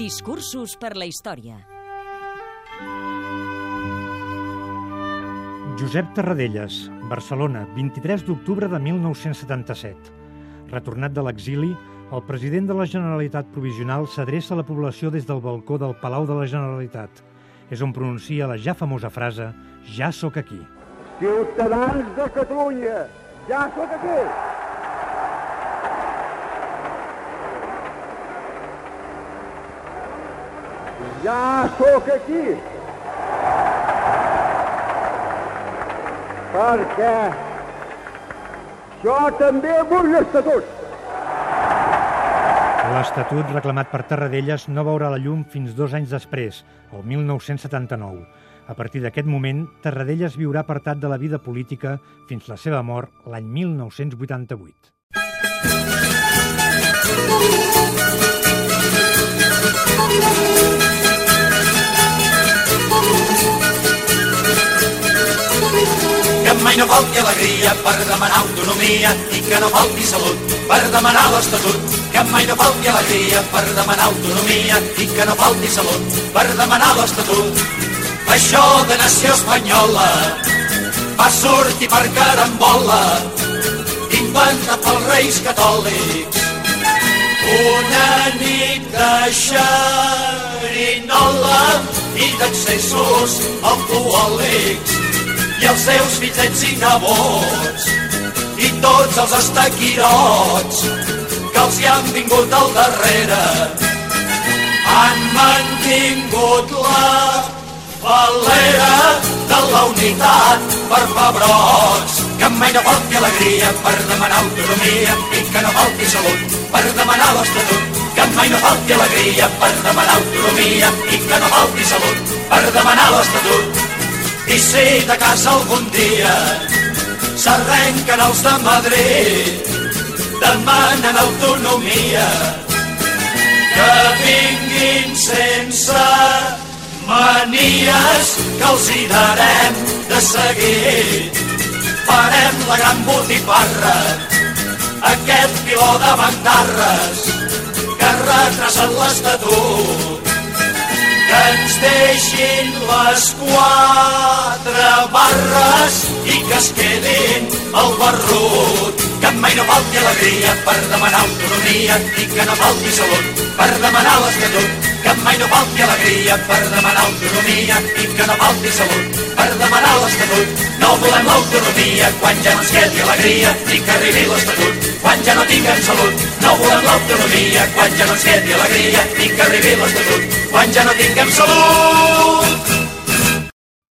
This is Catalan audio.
Discursos per la història. Josep Tarradellas, Barcelona, 23 d'octubre de 1977. Retornat de l'exili, el president de la Generalitat Provisional s'adreça a la població des del balcó del Palau de la Generalitat. És on pronuncia la ja famosa frase «Ja sóc aquí». Ciutadans de Catalunya, ja sóc aquí! Ja sóc aquí! Perquè jo també vull l'Estatut. L'Estatut reclamat per Tarradellas no veurà la llum fins dos anys després, el 1979. A partir d'aquest moment, Tarradellas viurà apartat de la vida política fins la seva mort l'any 1988. Mai no falti alegria per demanar autonomia i que no falti salut per demanar l'Estatut. Que mai no falti alegria per demanar autonomia i que no falti salut per demanar l'Estatut. Això de nació espanyola va sortir per carambola inventat pels reis catòlics. Una nit de xerinola i d'accessos alcohòlics i els seus fillets i nebots i tots els estaquirots que els hi han vingut al darrere. Han mantingut la falera de la unitat per pebrots que mai no falti alegria per demanar autonomia i que no falti salut per demanar l'Estatut que mai no falti alegria per demanar autonomia i que no falti salut per demanar l'Estatut i si de casa algun dia. S'arrenquen els de Madrid, demanen autonomia, que vinguin sense manies, que els hi darem de seguir. Farem la gran botifarra, aquest piló de bandarres que retrasen l'Estatut ens deixin les quatre barres i que es quedin al barrut. Que mai no falti alegria per demanar autonomia i que no falti salut per demanar l'Estatut. Que mai no falti alegria per demanar autonomia i que no falti salut per demanar l'Estatut. No volem l'autonomia quan ja no ens quedi alegria i que arribi l'Estatut. Quan ja no tinguem salut, no volem l'autonomia quan ja no ens quedi alegria i que arribi l'Estatut. Quan ja no tinguem salut